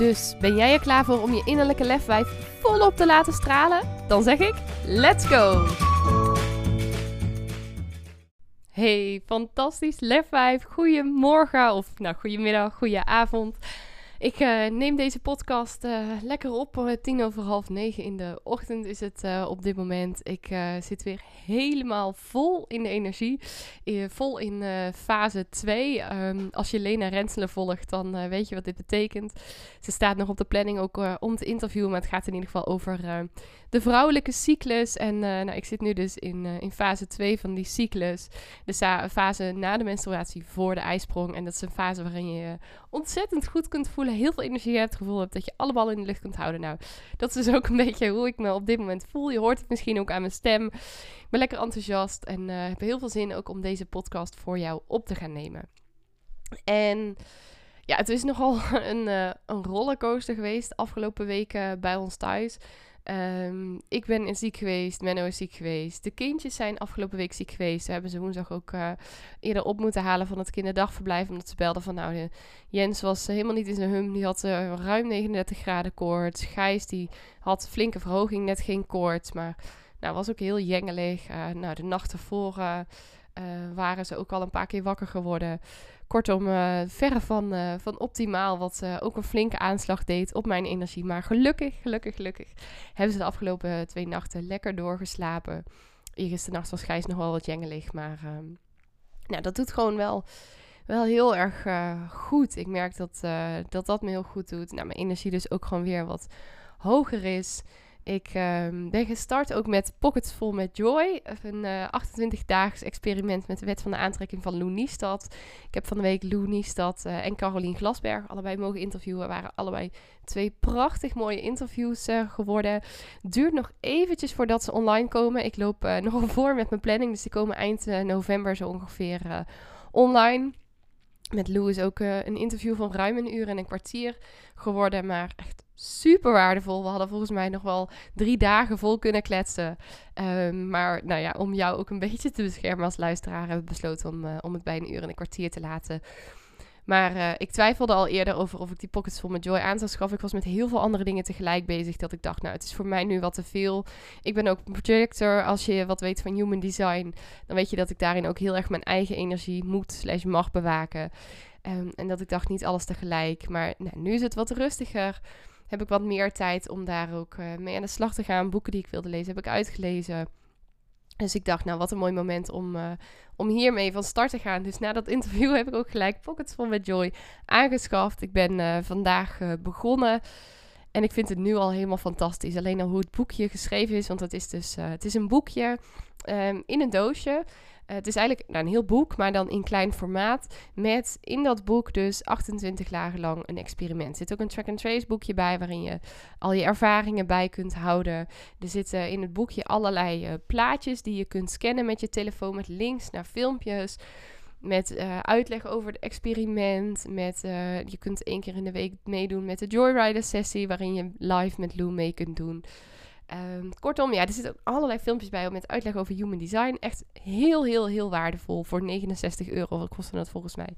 Dus ben jij er klaar voor om je innerlijke lefwijf volop te laten stralen? Dan zeg ik: let's go! Hey, fantastisch lefwijf. Goedemorgen of nou goedemiddag, goedenavond. Ik uh, neem deze podcast uh, lekker op. Tien over half negen in de ochtend is het op dit moment. Ik zit weer helemaal vol in de energie. vol in fase 2. Um, ehm, als je Lena Renselen volgt, dan weet je wat dit betekent. Ze staat nog op de planning ook om te interviewen. Maar het gaat in ieder geval over de vrouwelijke cyclus. En nou, ik zit nu dus in, in fase 2 van die cyclus. De fase na de menstruatie voor de ijsprong. En dat is een fase waarin je je ontzettend goed kunt voelen heel veel energie hebt, het gevoel hebt dat je alle ballen in de lucht kunt houden. Nou, dat is dus ook een beetje hoe ik me op dit moment voel. Je hoort het misschien ook aan mijn stem. Ik ben lekker enthousiast en uh, heb heel veel zin ook om deze podcast voor jou op te gaan nemen. En ja, het is nogal een, uh, een rollercoaster geweest afgelopen weken bij ons thuis. Um, ik ben ziek geweest, Menno is ziek geweest. De kindjes zijn afgelopen week ziek geweest. We hebben ze woensdag ook uh, eerder op moeten halen van het kinderdagverblijf. Omdat ze belden van, nou, Jens was helemaal niet in zijn hum. Die had uh, ruim 39 graden koorts. Gijs, die had flinke verhoging, net geen koorts. Maar nou, was ook heel jengelig. Nou, de nacht ervoor waren ze ook al een paar keer wakker geworden. Kortom, uh, verre van, uh, van optimaal, wat ook een flinke aanslag deed op mijn energie. Maar gelukkig, gelukkig, gelukkig hebben ze de afgelopen twee nachten lekker doorgeslapen. nacht was Gijs nog wel wat jengelig, maar um, nou, dat doet gewoon wel, wel heel erg goed. Ik merk dat, dat dat me heel goed doet. Nou, mijn energie dus ook gewoon weer wat hoger is. Ik um, ben gestart ook met Pockets Vol met Joy. Een uh, eh, 28-daags experiment met de wet van de aantrekking van Lou Niestad. Ik heb van de week Lou Niestad uh, en Carolien Glasberg allebei mogen interviewen. waren allebei twee prachtig mooie interviews uh, geworden. Duurt nog eventjes voordat ze online komen. Ik loop nogal voor met mijn planning. Dus die komen eind november zo ongeveer online. Met Lou is ook een interview van ruim een uur en een kwartier geworden. Maar echt super waardevol. We hadden volgens mij nog wel drie dagen vol kunnen kletsen. Um, maar nou ja, om jou ook een beetje te beschermen als luisteraar, hebben we besloten om, uh, om het bij een uur en een kwartier te laten. Maar uh, ik twijfelde al eerder over of ik die pockets vol met Joy aan zou schaffen. Ik was met heel veel andere dingen tegelijk bezig. Dat ik dacht, nou, het is voor mij nu wat te veel. Ik ben ook projector. Als je wat weet van human design, dan weet je dat ik daarin ook heel erg mijn eigen energie moet slash mag bewaken. Um, en dat ik dacht, niet alles tegelijk. Maar nou, nu is het wat rustiger heb ik wat meer tijd om daar ook uh, mee aan de slag te gaan. Boeken die ik wilde lezen heb ik uitgelezen. Dus ik dacht, nou wat een mooi moment om, uh, om hiermee van start te gaan. Dus na dat interview heb ik ook gelijk Pockets van met Joy aangeschaft. Ik ben uh, vandaag begonnen. En ik vind het nu al helemaal fantastisch. Alleen al hoe het boekje geschreven is. Want het is dus het is een boekje um, in een doosje. Eh, het is eigenlijk nou, een heel boek, maar dan in klein formaat. Met in dat boek dus 28 dagen lang een experiment. Er zit ook een track-and-trace boekje bij waarin je al je ervaringen bij kunt houden. Er zitten in het boekje allerlei uh, plaatjes die je kunt scannen met je telefoon. Met links naar filmpjes. Met uh, uitleg over het experiment. Met, je kunt één keer in de week meedoen met de Joyrider sessie. Waarin je live met Lou mee kunt doen. Um, kortom, ja, er zitten allerlei filmpjes bij met uitleg over human design. Echt heel, heel, heel waardevol. Voor 69 euro wat kostte dat volgens mij.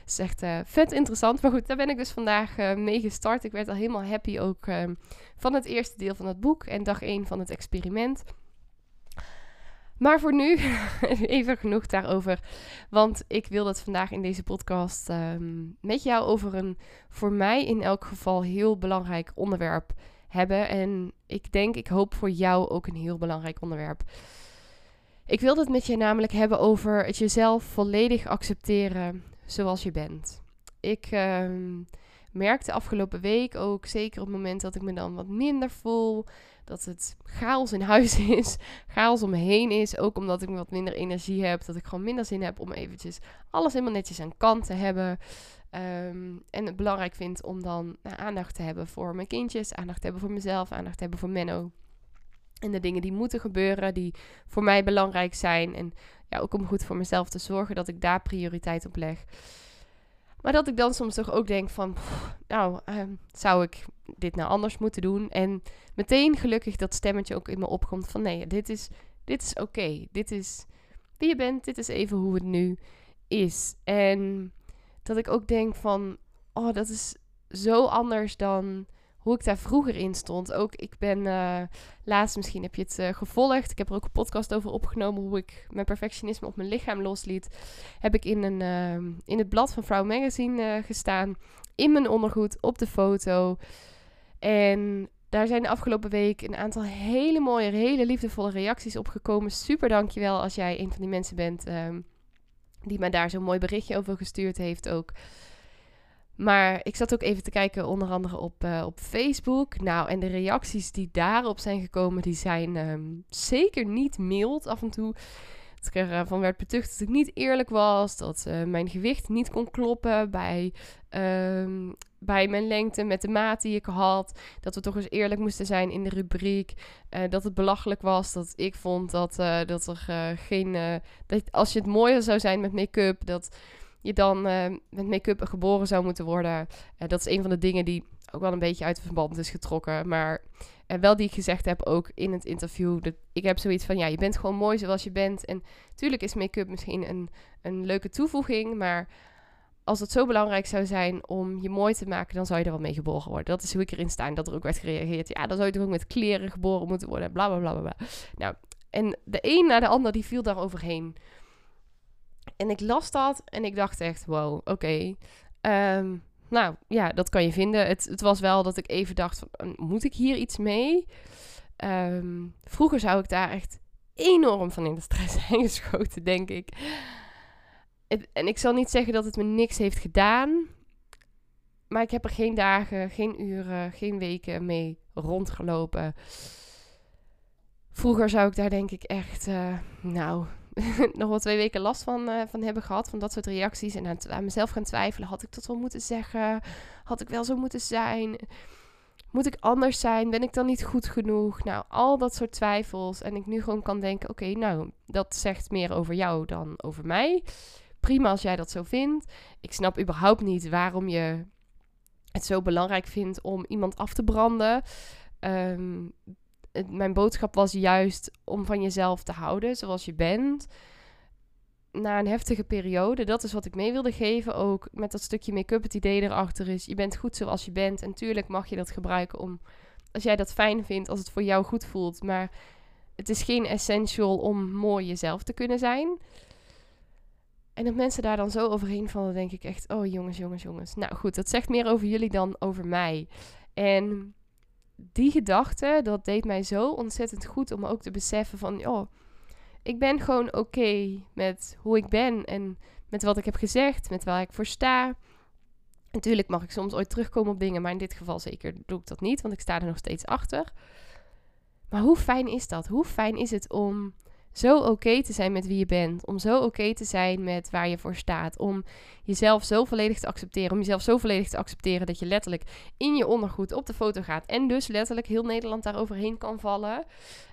Het is echt uh, vet interessant. Maar goed, daar ben ik dus vandaag uh, mee gestart. Ik werd al helemaal happy ook um, van het eerste deel van het boek en dag 1 van het experiment. Maar voor nu even genoeg daarover. Want ik wil het vandaag in deze podcast um, met jou over een voor mij in elk geval heel belangrijk onderwerp hebben. En ik denk, ik hoop voor jou ook een heel belangrijk onderwerp. Ik wil het met je namelijk hebben over het jezelf volledig accepteren zoals je bent. Ik uh, merkte afgelopen week ook, zeker op het moment dat ik me dan wat minder voel, dat het chaos in huis is, chaos om me heen is. Ook omdat ik wat minder energie heb, dat ik gewoon minder zin heb om eventjes alles helemaal netjes aan kant te hebben. Ehm, en het belangrijk vind om dan nou, aandacht te hebben voor mijn kindjes, aandacht te hebben voor mezelf, aandacht te hebben voor Menno. En de dingen die moeten gebeuren, die voor mij belangrijk zijn. En ja, ook om goed voor mezelf te zorgen dat ik daar prioriteit op leg. Maar dat ik dan soms toch ook denk van, nou, ehm, zou ik dit nou anders moeten doen? En meteen gelukkig dat stemmetje ook in me opkomt van, nee, dit is, dit is oké. Dit is wie je bent, dit is even hoe het nu is. En dat ik ook denk van, oh, dat is zo anders dan hoe ik daar vroeger in stond. Ook ik ben uh, laatst, misschien heb je het uh, gevolgd. Ik heb er ook een podcast over opgenomen hoe ik mijn perfectionisme op mijn lichaam losliet. Heb ik in, een, uh, in het blad van Vrouw Magazine gestaan. In mijn ondergoed, op de foto. En daar zijn de afgelopen week een aantal hele mooie, hele liefdevolle reacties op gekomen. Super dankjewel als jij een van die mensen bent ehm, die mij daar zo'n mooi berichtje over gestuurd heeft ook. Maar ik zat ook even te kijken, onder andere op, uh, op Facebook. Nou, en de reacties die daarop zijn gekomen, die zijn um, zeker niet mild af en toe. Dat ik ervan werd betucht dat ik niet eerlijk was. Dat uh, mijn gewicht niet kon kloppen bij, um, bij mijn lengte met de maat die ik had. Dat we toch eens eerlijk moesten zijn in de rubriek. Uh, dat het belachelijk was. Dat ik vond dat, dat er geen. dat als je het mooier zou zijn met make-up. Dat je dan met make-up geboren zou moeten worden. Dat is een van de dingen die ook wel een beetje uit het verband is getrokken. Maar uh, wel die ik gezegd heb ook in het interview. Dat ik heb zoiets van, ja, je bent gewoon mooi zoals je bent. En natuurlijk is make-up misschien een, een leuke toevoeging. Maar als het zo belangrijk zou zijn om je mooi te maken, dan zou je er wel mee geboren worden. Dat is hoe ik erin sta. En dat er ook werd gereageerd. Ja, dan zou je toch ook met kleren geboren moeten worden. Bla, bla, bla, bla. Nou, en de een na de ander, die viel daar overheen. En ik las dat en ik dacht echt, wow, oké. Ehm, nou ja, dat kan je vinden. Het, het, was wel dat ik even dacht, van, moet ik hier iets mee? Ehm, vroeger zou ik daar echt enorm van in de stress zijn geschoten, denk ik. en ik zal niet zeggen dat het me niks heeft gedaan. Maar ik heb er geen dagen, geen uren, geen weken mee rondgelopen. Vroeger zou ik daar denk ik echt, uh, nou, nog wel twee weken last van, uh, van hebben gehad. Van dat soort reacties. En aan, aan, mezelf gaan twijfelen. Had ik dat wel moeten zeggen? Had ik wel zo moeten zijn? Moet ik anders zijn? Ben ik dan niet goed genoeg? Nou, al dat soort twijfels. En ik nu gewoon kan denken: oké, nou, dat zegt meer over jou dan over mij. Prima als jij dat zo vindt. Ik snap überhaupt niet waarom je het zo belangrijk vindt om iemand af te branden. Um, mijn boodschap was juist om van jezelf te houden zoals je bent. Na een heftige periode, dat is wat ik mee wilde geven. Ook met dat stukje make-up, het idee erachter is: je bent goed zoals je bent. En natuurlijk mag je dat gebruiken om, als jij dat fijn vindt, als het voor jou goed voelt. Maar het is geen essential om mooi jezelf te kunnen zijn. En dat mensen daar dan zo overheen vallen, denk ik echt: oh jongens, jongens, jongens. Nou goed, dat zegt meer over jullie dan over mij. En die gedachte, dat deed mij zo ontzettend goed om ook te beseffen van, oh, ik ben gewoon oké met hoe ik ben en met wat ik heb gezegd, met waar ik voor sta. Natuurlijk mag ik soms ooit terugkomen op dingen, maar in dit geval zeker doe ik dat niet, want ik sta er nog steeds achter. Maar hoe fijn is dat? Hoe fijn is het om zo oké te zijn met wie je bent. Om zo oké te zijn met waar je voor staat. Om jezelf zo volledig te accepteren. Om jezelf zo volledig te accepteren dat je letterlijk in je ondergoed op de foto gaat. En dus letterlijk heel Nederland daar overheen kan vallen.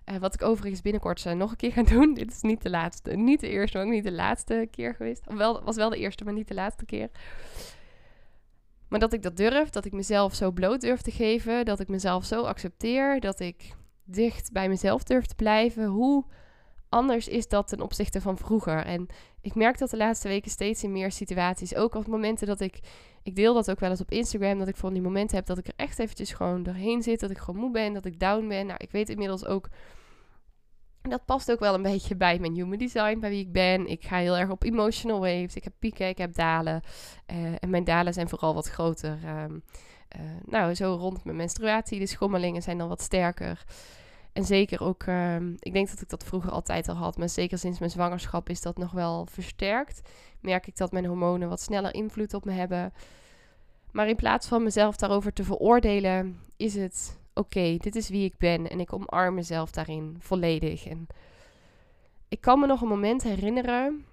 Uh, wat ik overigens binnenkort uh, nog een keer ga doen. Dit is niet de laatste. Niet de eerste, maar ook niet de laatste keer geweest. Wel, was wel de eerste, maar niet de laatste keer. Maar dat ik dat durf. Dat ik mezelf zo bloot durf te geven. Dat ik mezelf zo accepteer. Dat ik dicht bij mezelf durf te blijven. Hoe anders is dat ten opzichte van vroeger. En ik merk dat de laatste weken steeds in meer situaties. Ook op momenten dat ik. Ik deel dat ook wel eens op Instagram. Dat ik van die momenten heb dat ik er echt eventjes gewoon doorheen zit. Dat ik gewoon moe ben. Dat ik down ben. Nou, ik weet inmiddels ook. Dat past ook wel een beetje bij mijn human design, bij wie ik ben. Ik ga heel erg op emotional waves. Ik heb pieken, ik heb dalen. Uh, en mijn dalen zijn vooral wat groter. Um, uh, nou, zo rond mijn menstruatie. De schommelingen zijn dan wat sterker. En zeker ook, ehm, ik denk dat ik dat vroeger altijd al had, maar zeker sinds mijn zwangerschap is dat nog wel versterkt. Merk ik dat mijn hormonen wat sneller invloed op me hebben. Maar in plaats van mezelf daarover te veroordelen, is het oké, dit is wie ik ben en ik omarm mezelf daarin volledig. En ik kan me nog een moment herinneren,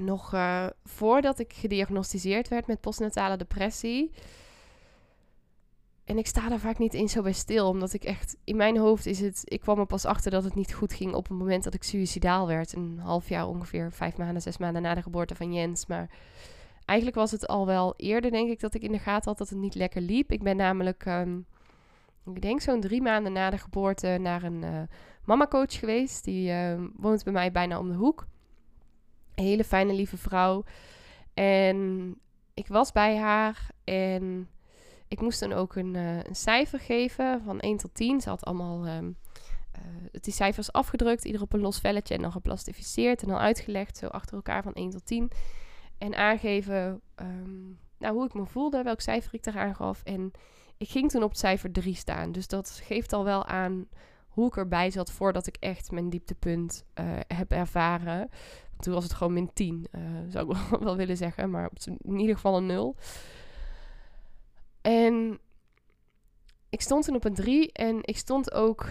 nog uh, voordat ik gediagnosticeerd werd met postnatale depressie. En ik sta daar vaak niet eens zo bij stil, omdat ik echt in mijn hoofd is het. Ik kwam er pas achter dat het niet goed ging op het moment dat ik suicidaal werd. Een half jaar ongeveer, vijf maanden, zes maanden na de geboorte van Jens. Maar eigenlijk was het al wel eerder, denk ik, dat ik in de gaten had dat het niet lekker liep. Ik ben namelijk, ehm, ik denk zo'n drie maanden na de geboorte, naar een uh, mama-coach geweest. Die uh, woont bij mij bijna om de hoek. Hele fijne, lieve vrouw. En ik was bij haar en ik moest dan ook een, uh, een cijfer geven van 1 tot 10. Ze had allemaal um, die cijfers afgedrukt, ieder op een los velletje en dan geplastificeerd en dan uitgelegd, zo achter elkaar van 1 tot 10. En aangeven um, nou, hoe ik me voelde, welk cijfer ik eraan gaf. En ik ging toen op het cijfer 3 staan. Dus dat geeft al wel aan hoe ik erbij zat voordat ik echt mijn dieptepunt uh, heb ervaren. Toen was het gewoon min 10, uh, zou ik wel willen zeggen. Maar in ieder geval een 0. En ik stond toen op een 3 en ik stond ook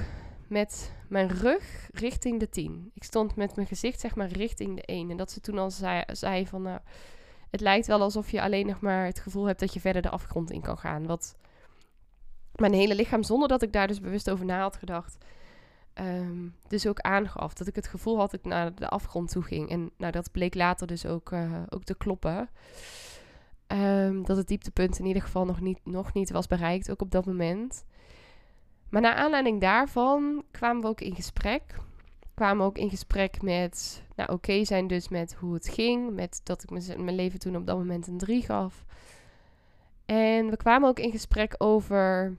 met mijn rug richting de 10. Ik stond met mijn gezicht zeg maar richting de 1. En dat ze toen al zei, zei van... Uh, het lijkt wel alsof je alleen nog maar het gevoel hebt dat je verder de afgrond in kan gaan. Wat mijn hele lichaam, zonder dat ik daar dus bewust over na had gedacht... Um, dus ook aangaf. Dat ik het gevoel had dat ik naar de afgrond toe ging. En nou, dat bleek later dus ook, uh, ook te kloppen. Um, dat het dieptepunt in ieder geval nog niet, nog niet was bereikt, ook op dat moment. Maar naar aanleiding daarvan kwamen we ook in gesprek. Kwamen ook in gesprek met, nou oké zijn dus met hoe het ging. Met dat ik mijn leven toen op dat moment een 3 gaf. En we kwamen ook in gesprek over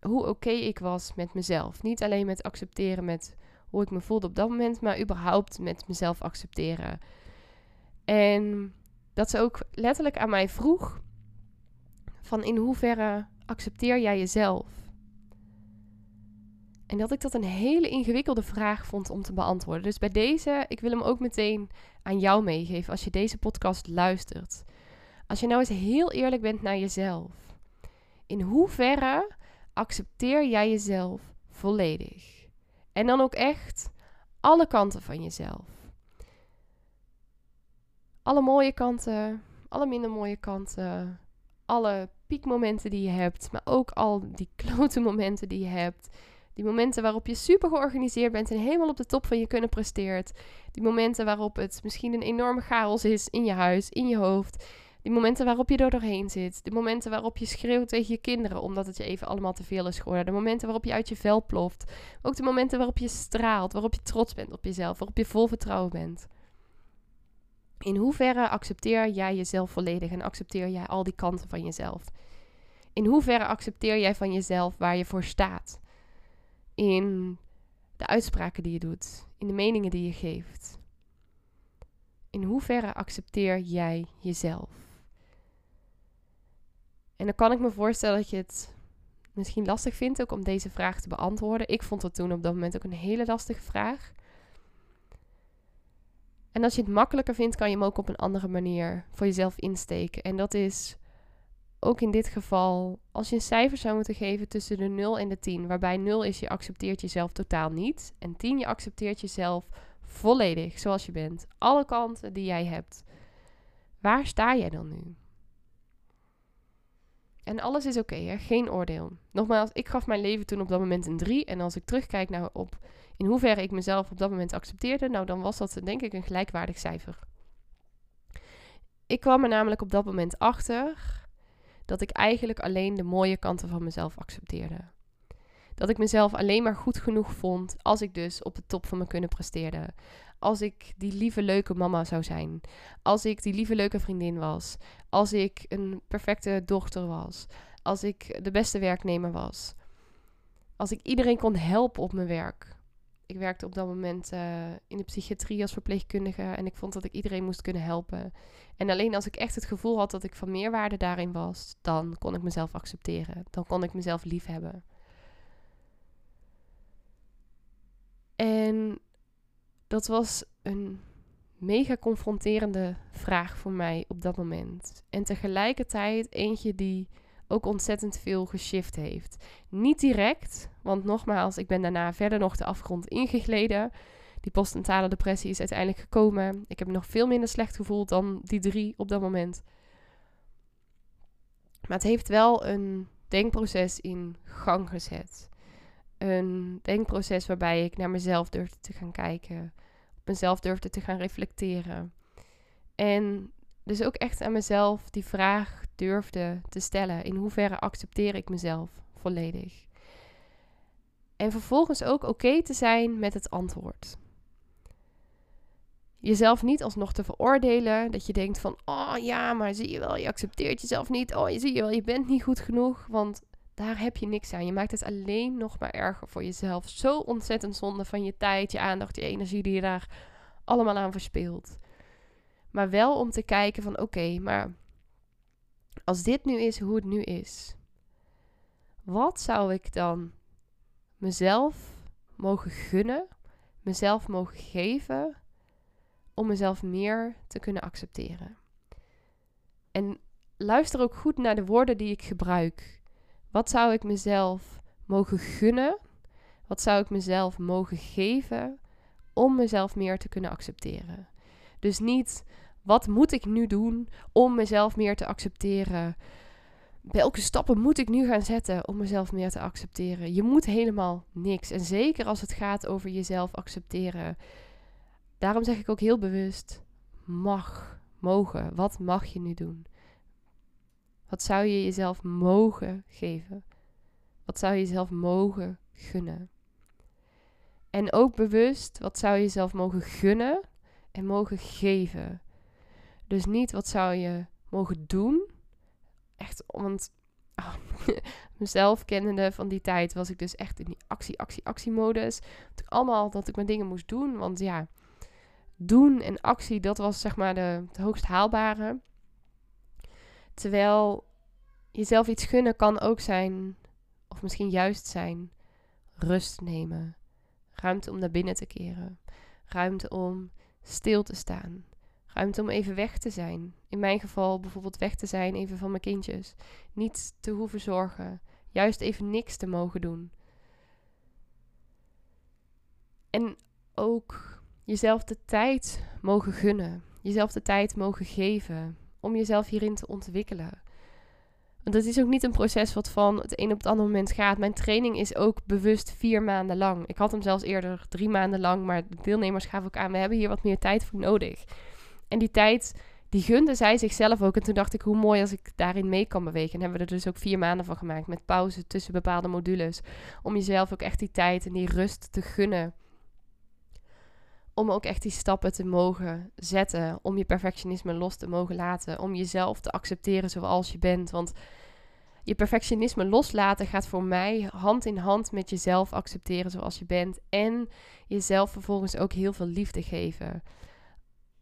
hoe oké ik was met mezelf. Niet alleen met accepteren met hoe ik me voelde op dat moment, maar überhaupt met mezelf accepteren. En dat ze ook letterlijk aan mij vroeg: van in hoeverre accepteer jij jezelf? En dat ik dat een hele ingewikkelde vraag vond om te beantwoorden. Dus bij deze, ik wil hem ook meteen aan jou meegeven als je deze podcast luistert. Als je nou eens heel eerlijk bent naar jezelf. In hoeverre accepteer jij jezelf volledig? En dan ook echt alle kanten van jezelf. Alle mooie kanten, alle minder mooie kanten, alle piekmomenten die je hebt, maar ook al die klote momenten die je hebt. Die momenten waarop je super georganiseerd bent en helemaal op de top van je kunnen presteert. Die momenten waarop het misschien een enorme chaos is in je huis, in je hoofd. Die momenten waarop je er doorheen zit. De momenten waarop je schreeuwt tegen je kinderen omdat het je even allemaal te veel is geworden. De momenten waarop je uit je vel ploft. Ook de momenten waarop je straalt, waarop je trots bent op jezelf, waarop je vol vertrouwen bent. In hoeverre accepteer jij jezelf volledig en accepteer jij al die kanten van jezelf? In hoeverre accepteer jij van jezelf waar je voor staat? In de uitspraken die je doet, in de meningen die je geeft. In hoeverre accepteer jij jezelf? En dan kan ik me voorstellen dat je het misschien lastig vindt ook om deze vraag te beantwoorden. Ik vond het toen op dat moment ook een hele lastige vraag. En als je het makkelijker vindt, kan je hem ook op een andere manier voor jezelf insteken. En dat is ook in dit geval, als je een cijfer zou moeten geven tussen de 0 en de 10, waarbij 0 is je accepteert jezelf totaal niet en 10 je accepteert jezelf volledig zoals je bent. Alle kanten die jij hebt. Waar sta jij dan nu? En alles is oké, geen oordeel. Nogmaals, ik gaf mijn leven toen op dat moment een 3. En als ik terugkijk naar op in hoeverre ik mezelf op dat moment accepteerde, nou dan was dat denk ik een gelijkwaardig cijfer. Ik kwam er namelijk op dat moment achter dat ik eigenlijk alleen de mooie kanten van mezelf accepteerde. Dat ik mezelf alleen maar goed genoeg vond als ik dus op de top van me kunnen presteerde. Als ik die lieve leuke mama zou zijn. Als ik die lieve leuke vriendin was. Als ik een perfecte dochter was. Als ik de beste werknemer was. Als ik iedereen kon helpen op mijn werk ik werkte op dat moment uh, in de psychiatrie als verpleegkundige en ik vond dat ik iedereen moest kunnen helpen. En alleen als ik echt het gevoel had dat ik van meerwaarde daarin was, dan kon ik mezelf accepteren. Dan kon ik mezelf lief hebben. En dat was een mega confronterende vraag voor mij op dat moment. En tegelijkertijd eentje die ook ontzettend veel geshift heeft. Niet direct, want nogmaals, ik ben daarna verder nog de afgrond ingegleden. Die postnatale depressie is uiteindelijk gekomen. Ik heb me nog veel minder slecht gevoeld dan die drie op dat moment. Maar het heeft wel een denkproces in gang gezet. Een denkproces waarbij ik naar mezelf durfde te gaan kijken. Op mezelf durfde te gaan reflecteren. En dus ook echt aan mezelf die vraag durfde te stellen. In hoeverre accepteer ik mezelf volledig? En vervolgens ook oké te zijn met het antwoord. Jezelf niet alsnog te veroordelen. Dat je denkt van, oh ja, maar zie je wel, je accepteert jezelf niet. Oh, je zie je wel, je bent niet goed genoeg. Want daar heb je niks aan. Je maakt het alleen nog maar erger voor jezelf. Zo ontzettend zonde van je tijd, je aandacht, je energie die je daar allemaal aan verspeelt. Maar wel om te kijken van oké, maar als dit nu is hoe het nu is, wat zou ik dan mezelf mogen gunnen, mezelf mogen geven om mezelf meer te kunnen accepteren? En luister ook goed naar de woorden die ik gebruik. Wat zou ik mezelf mogen gunnen? Wat zou ik mezelf mogen geven om mezelf meer te kunnen accepteren? Dus niet wat moet ik nu doen om mezelf meer te accepteren? Welke stappen moet ik nu gaan zetten om mezelf meer te accepteren? Je moet helemaal niks. En zeker als het gaat over jezelf accepteren. Daarom zeg ik ook heel bewust: mag, mogen. Wat mag je nu doen? Wat zou je jezelf mogen geven? Wat zou je jezelf mogen gunnen? En ook bewust, wat zou je jezelf mogen gunnen en mogen geven? Dus niet wat zou je mogen doen. Echt, want oh, mezelf kennende van die tijd was ik dus echt in die actie, actie, actiemodus. Dat ik allemaal dat ik mijn dingen moest doen. Want ja, doen en actie, dat was zeg maar de, het hoogst haalbare. Terwijl jezelf iets gunnen kan ook zijn, of misschien juist zijn, rust nemen. Ruimte om naar binnen te keren. Ruimte om stil te staan. Ruimte om even weg te zijn. In mijn geval bijvoorbeeld weg te zijn even van mijn kindjes. Niet te hoeven zorgen. Juist even niks te mogen doen. En ook jezelf de tijd mogen gunnen. Jezelf de tijd mogen geven om jezelf hierin te ontwikkelen. Want het is ook niet een proces wat van het een op het andere moment gaat. Mijn training is ook bewust vier maanden lang. Ik had hem zelfs eerder drie maanden lang, maar de deelnemers gaven ook aan: we hebben hier wat meer tijd voor nodig. En die tijd, die gunde zij zichzelf ook. En toen dacht ik, hoe mooi als ik daarin mee kan bewegen. En hebben we er dus ook vier maanden van gemaakt met pauze tussen bepaalde modules. Om jezelf ook echt die tijd en die rust te gunnen. Om ook echt die stappen te mogen zetten. Om je perfectionisme los te mogen laten. Om jezelf te accepteren zoals je bent. Want je perfectionisme loslaten gaat voor mij hand in hand met jezelf accepteren zoals je bent. En jezelf vervolgens ook heel veel liefde geven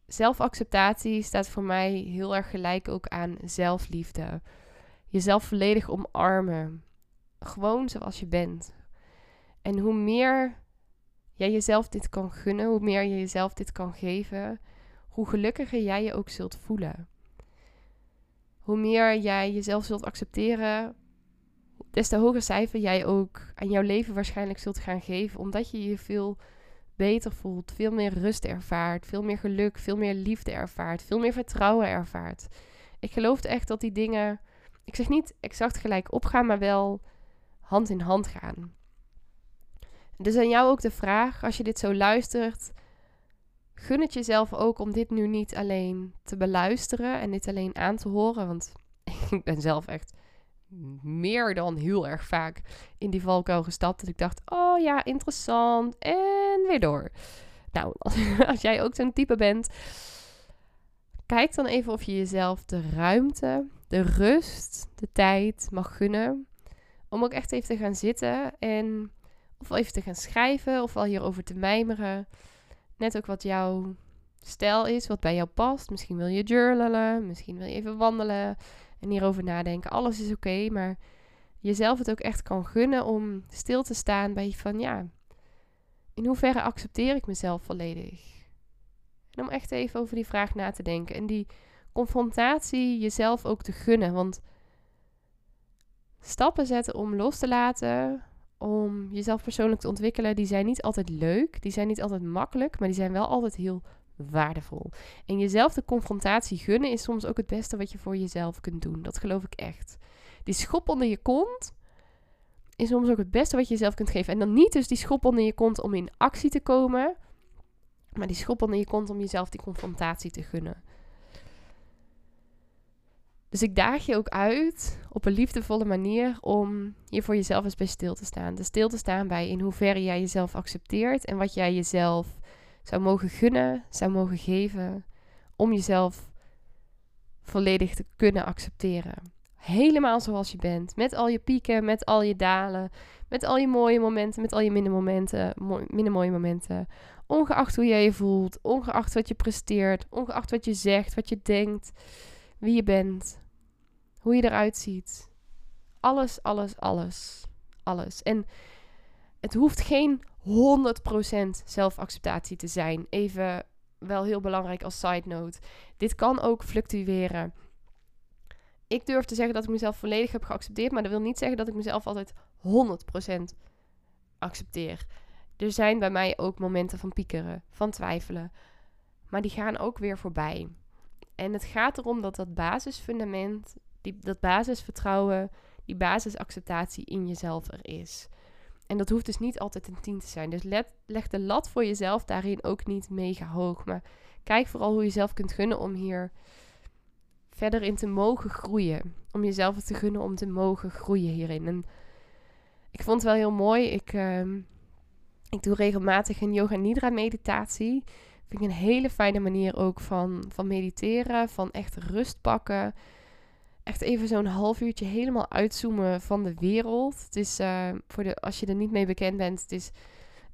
zelfacceptatie staat voor mij heel erg gelijk ook aan zelfliefde. Jezelf volledig omarmen. Gewoon zoals je bent. En hoe meer jij jezelf dit kan gunnen, hoe meer je jezelf dit kan geven, hoe gelukkiger jij je ook zult voelen. Hoe meer jij jezelf zult accepteren, des te hoger cijfer jij ook aan jouw leven waarschijnlijk zult gaan geven, omdat je je veel beter voelt, veel meer rust ervaart, veel meer geluk, veel meer liefde ervaart, veel meer vertrouwen ervaart. Ik geloof echt dat die dingen, ik zeg niet exact gelijk opgaan, maar wel hand in hand gaan. Dus aan jou ook de vraag, als je dit zo luistert, gun het jezelf ook om dit nu niet alleen te beluisteren en dit alleen aan te horen, want ik ben zelf echt meer dan heel erg vaak in die valkuil gestapt. Dat ik dacht, oh ja, interessant. En weer door. Nou, als, jij ook zo'n type bent, kijk dan even of je jezelf de ruimte, de rust, de tijd mag gunnen. Om ook echt even te gaan zitten en of even te gaan schrijven of wel hierover te mijmeren. Net ook wat jouw stijl is, wat bij jou past. Misschien wil je journalen, misschien wil je even wandelen en hierover nadenken. Alles is oké, maar jezelf het ook echt kan gunnen om stil te staan bij van ja, in hoeverre accepteer ik mezelf volledig? En om echt even over die vraag na te denken en die confrontatie jezelf ook te gunnen, want stappen zetten om los te laten, om jezelf persoonlijk te ontwikkelen, die zijn niet altijd leuk, die zijn niet altijd makkelijk, maar die zijn wel altijd heel waardevol. En jezelf de confrontatie gunnen is soms ook het beste wat je voor jezelf kunt doen. Dat geloof ik echt. Die schop onder je kont is soms ook het beste wat je jezelf kunt geven. En dan niet dus die schop onder je kont om in actie te komen, maar die schop onder je kont om jezelf die confrontatie te gunnen. Dus ik daag je ook uit op een liefdevolle manier om hier voor jezelf eens bij stil te staan. Dus stil te staan bij in hoeverre jij jezelf accepteert en wat jij jezelf zou mogen gunnen, zou mogen geven om jezelf volledig te kunnen accepteren. Helemaal zoals je bent, met al je pieken, met al je dalen, met al je mooie momenten, met al je minder momenten, minder mooie momenten. Ongeacht hoe jij je voelt, ongeacht wat je presteert, ongeacht wat je zegt, wat je denkt, wie je bent, hoe je eruit ziet. Alles, alles, alles. Alles. En het hoeft geen 100% zelfacceptatie te zijn. Even wel heel belangrijk als side note. Dit kan ook fluctueren. Ik durf te zeggen dat ik mezelf volledig heb geaccepteerd, maar dat wil niet zeggen dat ik mezelf altijd 100% accepteer. Er zijn bij mij ook momenten van piekeren, van twijfelen. Maar die gaan ook weer voorbij. En het gaat erom dat dat basisfundament, die, dat basisvertrouwen, die basisacceptatie in jezelf er is. En dat hoeft dus niet altijd een 10 te zijn. Dus let, leg de lat voor jezelf daarin ook niet mega hoog. Maar kijk vooral hoe je zelf kunt gunnen om hier verder in te mogen groeien. Om jezelf te gunnen om te mogen groeien hierin. En ik vond het wel heel mooi. Ik, uh, ik doe regelmatig een yoga nidra meditatie. Vind ik een hele fijne manier ook van, van mediteren, van echt rust pakken. Echt even zo'n half uurtje helemaal uitzoomen van de wereld. Het is, uh, voor de, als je er niet mee bekend bent, het, is,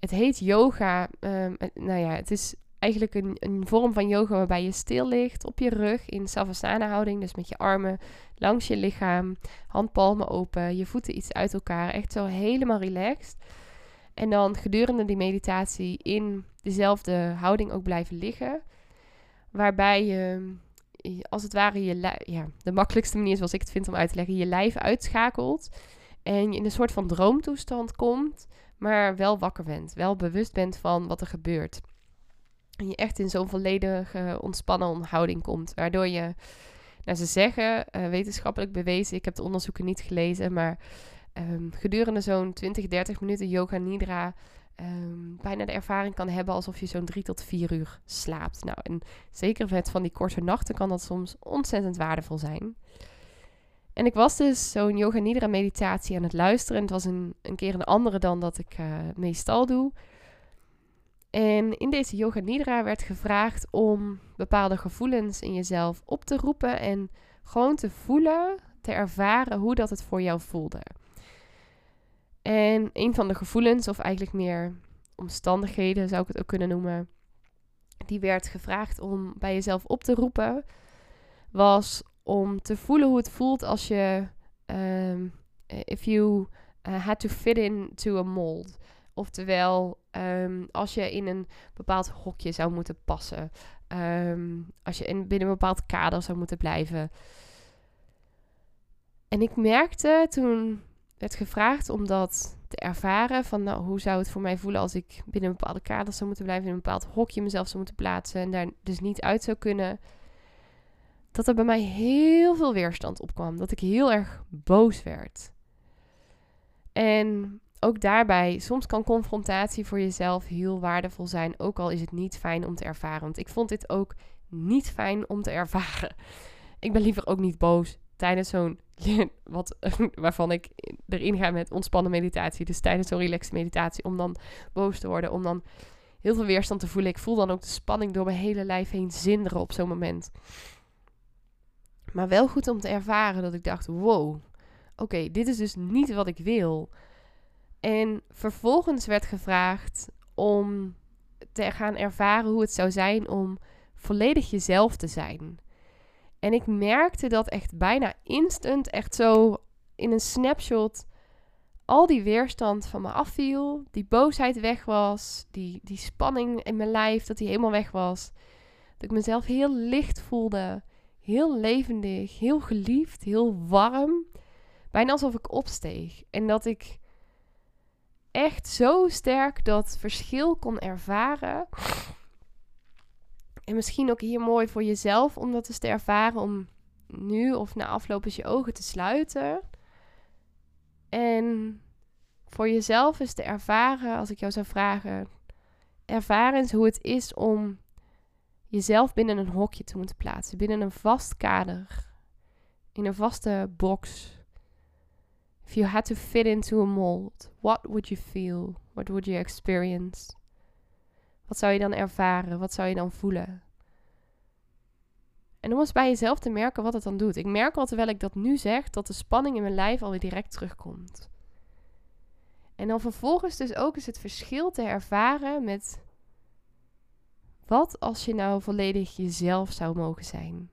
het heet yoga. Um, nou ja, het is eigenlijk een, een vorm van yoga waarbij je stil ligt op je rug in savasana houding. Dus met je armen langs je lichaam, handpalmen open, je voeten iets uit elkaar. Echt zo helemaal relaxed. En dan gedurende die meditatie in dezelfde houding ook blijven liggen. Waarbij je, als het ware, je ja, de makkelijkste manier zoals ik het vind om uit te leggen, je lijf uitschakelt. En je in een soort van droomtoestand komt, maar wel wakker bent. Wel bewust bent van wat er gebeurt. En je echt in zo'n volledige ontspannen houding komt. Waardoor je, nou ze zeggen, uh, wetenschappelijk bewezen, ik heb de onderzoeken niet gelezen, maar um, gedurende zo'n 20, 30 minuten yoga nidra um, bijna de ervaring kan hebben alsof je zo'n 3 tot 4 uur slaapt. Nou, en zeker met van die korte nachten kan dat soms ontzettend waardevol zijn. En ik was dus zo'n yoga nidra meditatie aan het luisteren. Het was een, een keer een andere dan dat ik uh, meestal doe. En in deze yoga nidra werd gevraagd om bepaalde gevoelens in jezelf op te roepen en gewoon te voelen, te ervaren hoe dat het voor jou voelde. En een van de gevoelens, of eigenlijk meer omstandigheden zou ik het ook kunnen noemen, die werd gevraagd om bij jezelf op te roepen, was om te voelen hoe het voelt als je, um, if you uh, had to fit into a mold. Oftewel, um, als je in een bepaald hokje zou moeten passen. Um, als je in, binnen een bepaald kader zou moeten blijven. En ik merkte toen werd gevraagd om dat te ervaren. Van nou, hoe zou het voor mij voelen als ik binnen een bepaalde kader zou moeten blijven, in een bepaald hokje mezelf zou moeten plaatsen en daar dus niet uit zou kunnen. Dat er bij mij heel veel weerstand opkwam. Dat ik heel erg boos werd. En ook daarbij, soms kan confrontatie voor jezelf heel waardevol zijn. Ook al is het niet fijn om te ervaren. Want ik vond dit ook niet fijn om te ervaren. Ik ben liever ook niet boos tijdens zo'n, wat, waarvan ik erin ga met ontspannen meditatie. Dus tijdens zo'n relaxed meditatie, om dan boos te worden, om dan heel veel weerstand te voelen. Ik voel dan ook de spanning door mijn hele lijf heen zinderen op zo'n moment. Maar wel goed om te ervaren dat ik dacht, wow, oké, dit is dus niet wat ik wil. En vervolgens werd gevraagd om te gaan ervaren hoe het zou zijn om volledig jezelf te zijn. En ik merkte dat echt bijna instant, echt zo in een snapshot, al die weerstand van me afviel. Die boosheid weg was. Die, die spanning in mijn lijf, dat die helemaal weg was. Dat ik mezelf heel licht voelde. Heel levendig, heel geliefd, heel warm. bijna alsof ik opsteeg. En dat ik echt zo sterk dat verschil kon ervaren. En misschien ook hier mooi voor jezelf om dat eens te ervaren. Om nu of na afloop eens je ogen te sluiten. En voor jezelf eens te ervaren, als ik jou zou vragen. Ervaar eens hoe het is om jezelf binnen een hokje te moeten plaatsen. Binnen een vast kader. In een vaste box. If you had to fit into a mold, what would you feel? What would you experience? Wat zou je dan ervaren? Wat zou je dan voelen? En om eens bij jezelf te merken wat het dan doet. Ik merk al terwijl ik dat nu zeg, dat de spanning in mijn lijf alweer direct terugkomt. En dan vervolgens dus ook eens het verschil te ervaren met wat als je nou volledig jezelf zou mogen zijn?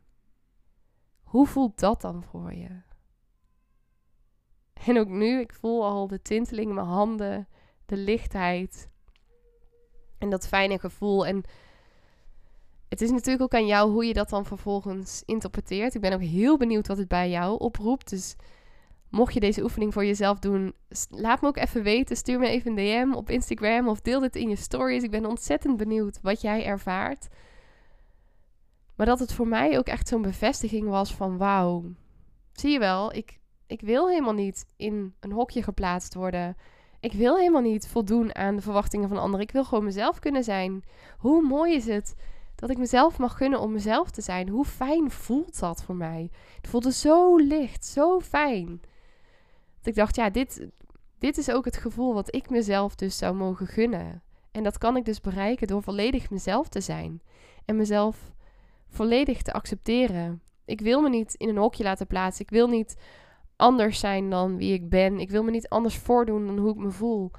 Hoe voelt dat dan voor je? En ook nu, ik voel al de tinteling in mijn handen, de lichtheid en dat fijne gevoel. En het is natuurlijk ook aan jou hoe je dat dan vervolgens interpreteert. Ik ben ook heel benieuwd wat het bij jou oproept. Dus mocht je deze oefening voor jezelf doen, laat me ook even weten. Stuur me even een DM op Instagram of deel dit in je stories. Ik ben ontzettend benieuwd wat jij ervaart. Maar dat het voor mij ook echt zo'n bevestiging was van wauw. Zie je wel, ik, ik wil helemaal niet in een hokje geplaatst worden. Ik wil helemaal niet voldoen aan de verwachtingen van anderen. Ik wil gewoon mezelf kunnen zijn. Hoe mooi is het dat ik mezelf mag gunnen om mezelf te zijn? Hoe fijn voelt dat voor mij? Het voelde zo licht, zo fijn. Dat ik dacht, ja, dit, dit is ook het gevoel wat ik mezelf dus zou mogen gunnen. En dat kan ik dus bereiken door volledig mezelf te zijn. En mezelf volledig te accepteren. Ik wil me niet in een hokje laten plaatsen. Ik wil niet anders zijn dan wie ik ben. Ik wil me niet anders voordoen dan hoe ik me voel.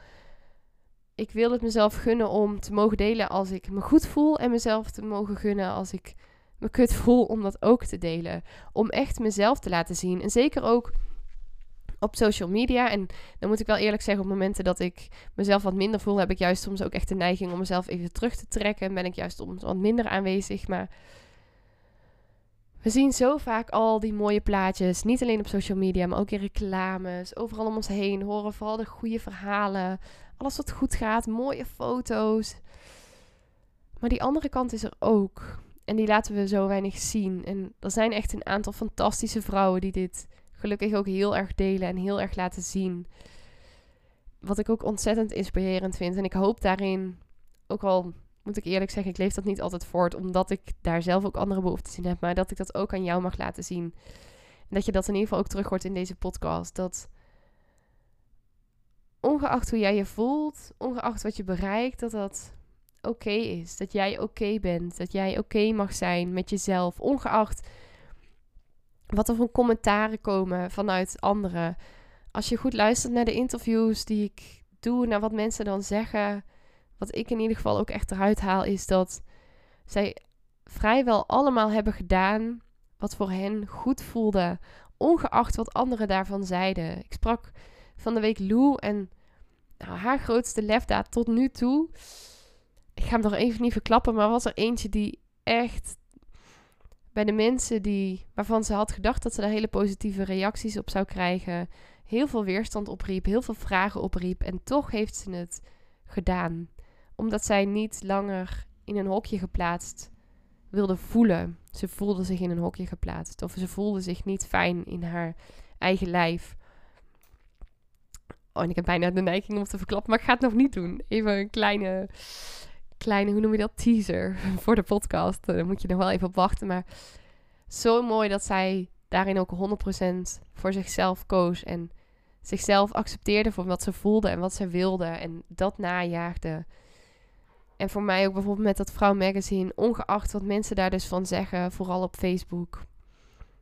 Ik wil het mezelf gunnen om te mogen delen als ik me goed voel. En mezelf te mogen gunnen als ik me kut voel om dat ook te delen. Om echt mezelf te laten zien. En zeker ook op social media. En dan moet ik wel eerlijk zeggen, op momenten dat ik mezelf wat minder voel, heb ik juist soms ook echt de neiging om mezelf even terug te trekken. En ben ik juist soms wat minder aanwezig. Maar we zien zo vaak al die mooie plaatjes, niet alleen op social media, maar ook in reclames, overal om ons heen. Horen vooral de goede verhalen, alles wat goed gaat, mooie foto's. Maar die andere kant is er ook. En die laten we zo weinig zien. En er zijn echt een aantal fantastische vrouwen die dit gelukkig ook heel erg delen en heel erg laten zien. Wat ik ook ontzettend inspirerend vind. En ik hoop daarin, ook al moet ik eerlijk zeggen, ik leef dat niet altijd voort, omdat ik daar zelf ook andere behoeftes in heb, maar dat ik dat ook aan jou mag laten zien. En dat je dat in ieder geval ook terug hoort in deze podcast. Dat ongeacht hoe jij je voelt, ongeacht wat je bereikt, dat dat oké is. Dat jij oké bent. Dat jij oké mag zijn met jezelf. Ongeacht wat er voor commentaren komen vanuit anderen. Als je goed luistert naar de interviews die ik doe, naar wat mensen dan zeggen wat ik in ieder geval ook echt eruit haal, is dat zij vrijwel allemaal hebben gedaan wat voor hen goed voelde, ongeacht wat anderen daarvan zeiden. Ik sprak van de week Lou en nou, haar grootste lefdaad tot nu toe. Ik ga hem nog even niet verklappen, maar was er eentje die echt bij de mensen die, waarvan ze had gedacht dat ze daar hele positieve reacties op zou krijgen, heel veel weerstand opriep, heel veel vragen opriep. En toch heeft ze het gedaan omdat zij niet langer in een hokje geplaatst wilde voelen. Ze voelde zich in een hokje geplaatst. Of ze voelde zich niet fijn in haar eigen lijf. Oh, en ik heb bijna de neiging om te verklappen, maar ik ga het nog niet doen. Even een kleine, kleine hoe noem je dat, teaser voor de podcast. Daar moet je nog wel even op wachten. Maar zo mooi dat zij daarin ook 100% voor zichzelf koos. En zichzelf accepteerde voor wat ze voelde en wat ze wilde. En dat najaagde. En voor mij ook bijvoorbeeld met dat Vrouw Magazine, ongeacht wat mensen daar dus van zeggen, vooral op Facebook.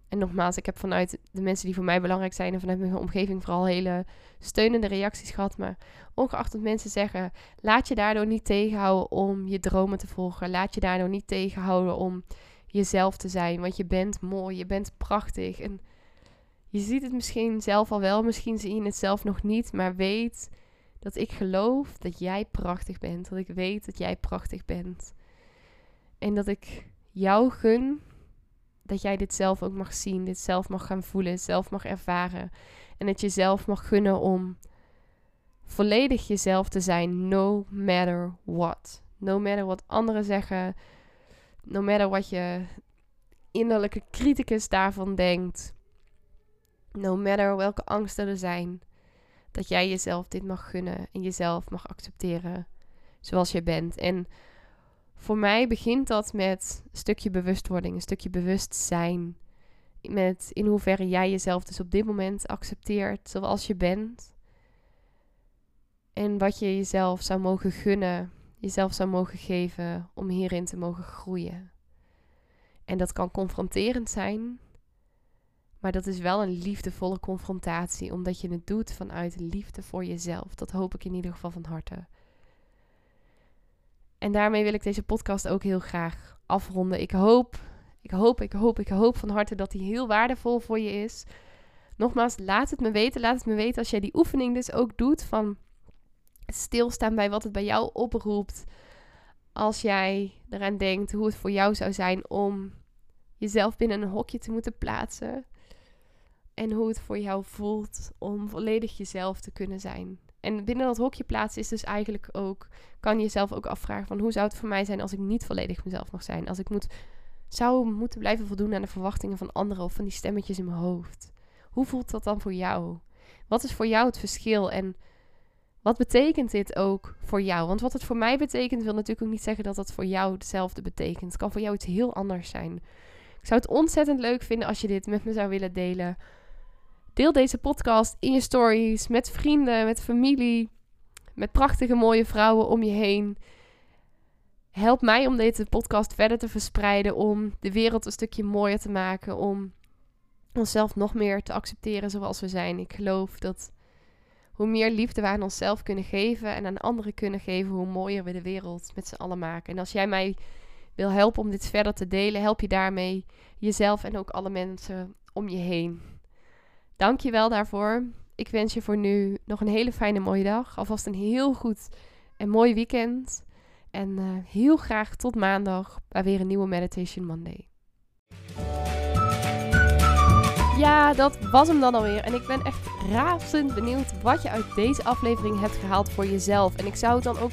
En nogmaals, ik heb vanuit de mensen die voor mij belangrijk zijn en vanuit mijn omgeving vooral hele steunende reacties gehad. Maar ongeacht wat mensen zeggen, laat je daardoor niet tegenhouden om je dromen te volgen. Laat je daardoor niet tegenhouden om jezelf te zijn. Want je bent mooi, je bent prachtig. En je ziet het misschien zelf al wel, misschien zie je het zelf nog niet. Maar weet dat ik geloof dat jij prachtig bent. Dat ik weet dat jij prachtig bent. En dat ik jou gun dat jij dit zelf ook mag zien, dit zelf mag gaan voelen, zelf mag ervaren. En dat je zelf mag gunnen om volledig jezelf te zijn, no matter what. No matter wat anderen zeggen, no matter wat je innerlijke criticus daarvan denkt, no matter welke angsten er zijn, dat jij jezelf dit mag gunnen en jezelf mag accepteren zoals je bent. En voor mij begint dat met een stukje bewustwording, een stukje bewustzijn. Met in hoeverre jij jezelf dus op dit moment accepteert zoals je bent. En wat je jezelf zou mogen gunnen, jezelf zou mogen geven om hierin te mogen groeien. En dat kan confronterend zijn, maar dat is wel een liefdevolle confrontatie, omdat je het doet vanuit liefde voor jezelf. Dat hoop ik in ieder geval van harte. En daarmee wil ik deze podcast ook heel graag afronden. Ik hoop, ik hoop, ik hoop, ik hoop van harte dat die heel waardevol voor je is. Nogmaals, laat het me weten. Laat het me weten als jij die oefening dus ook doet van stilstaan bij wat het bij jou oproept. Als jij eraan denkt hoe het voor jou zou zijn om jezelf binnen een hokje te moeten plaatsen. En hoe het voor jou voelt om volledig jezelf te kunnen zijn. En binnen dat hokje plaatsen is dus eigenlijk ook, kan je jezelf ook afvragen van hoe zou het voor mij zijn als ik niet volledig mezelf mag zijn? Als ik moet, zou moeten blijven voldoen aan de verwachtingen van anderen of van die stemmetjes in mijn hoofd. Hoe voelt dat dan voor jou? Wat is voor jou het verschil en wat betekent dit ook voor jou? Want wat het voor mij betekent wil natuurlijk ook niet zeggen dat dat voor jou hetzelfde betekent. Het kan voor jou iets heel anders zijn. Ik zou het ontzettend leuk vinden als je dit met me zou willen delen Deel deze podcast in je stories met vrienden, met familie, met prachtige mooie vrouwen om je heen. Help mij om deze podcast verder te verspreiden, om de wereld een stukje mooier te maken, om onszelf nog meer te accepteren zoals we zijn. Ik geloof dat hoe meer liefde we aan onszelf kunnen geven en aan anderen kunnen geven, hoe mooier we de wereld met z'n allen maken. En als jij mij wil helpen om dit verder te delen, help je daarmee jezelf en ook alle mensen om je heen. Dank je wel daarvoor. Ik wens je voor nu nog een hele fijne mooie dag. Alvast een heel goed en mooi weekend. En uh, heel graag tot maandag bij weer een nieuwe Meditation Monday. Ja, dat was hem dan alweer. En ik ben echt razend benieuwd wat je uit deze aflevering hebt gehaald voor jezelf. En ik zou het dan ook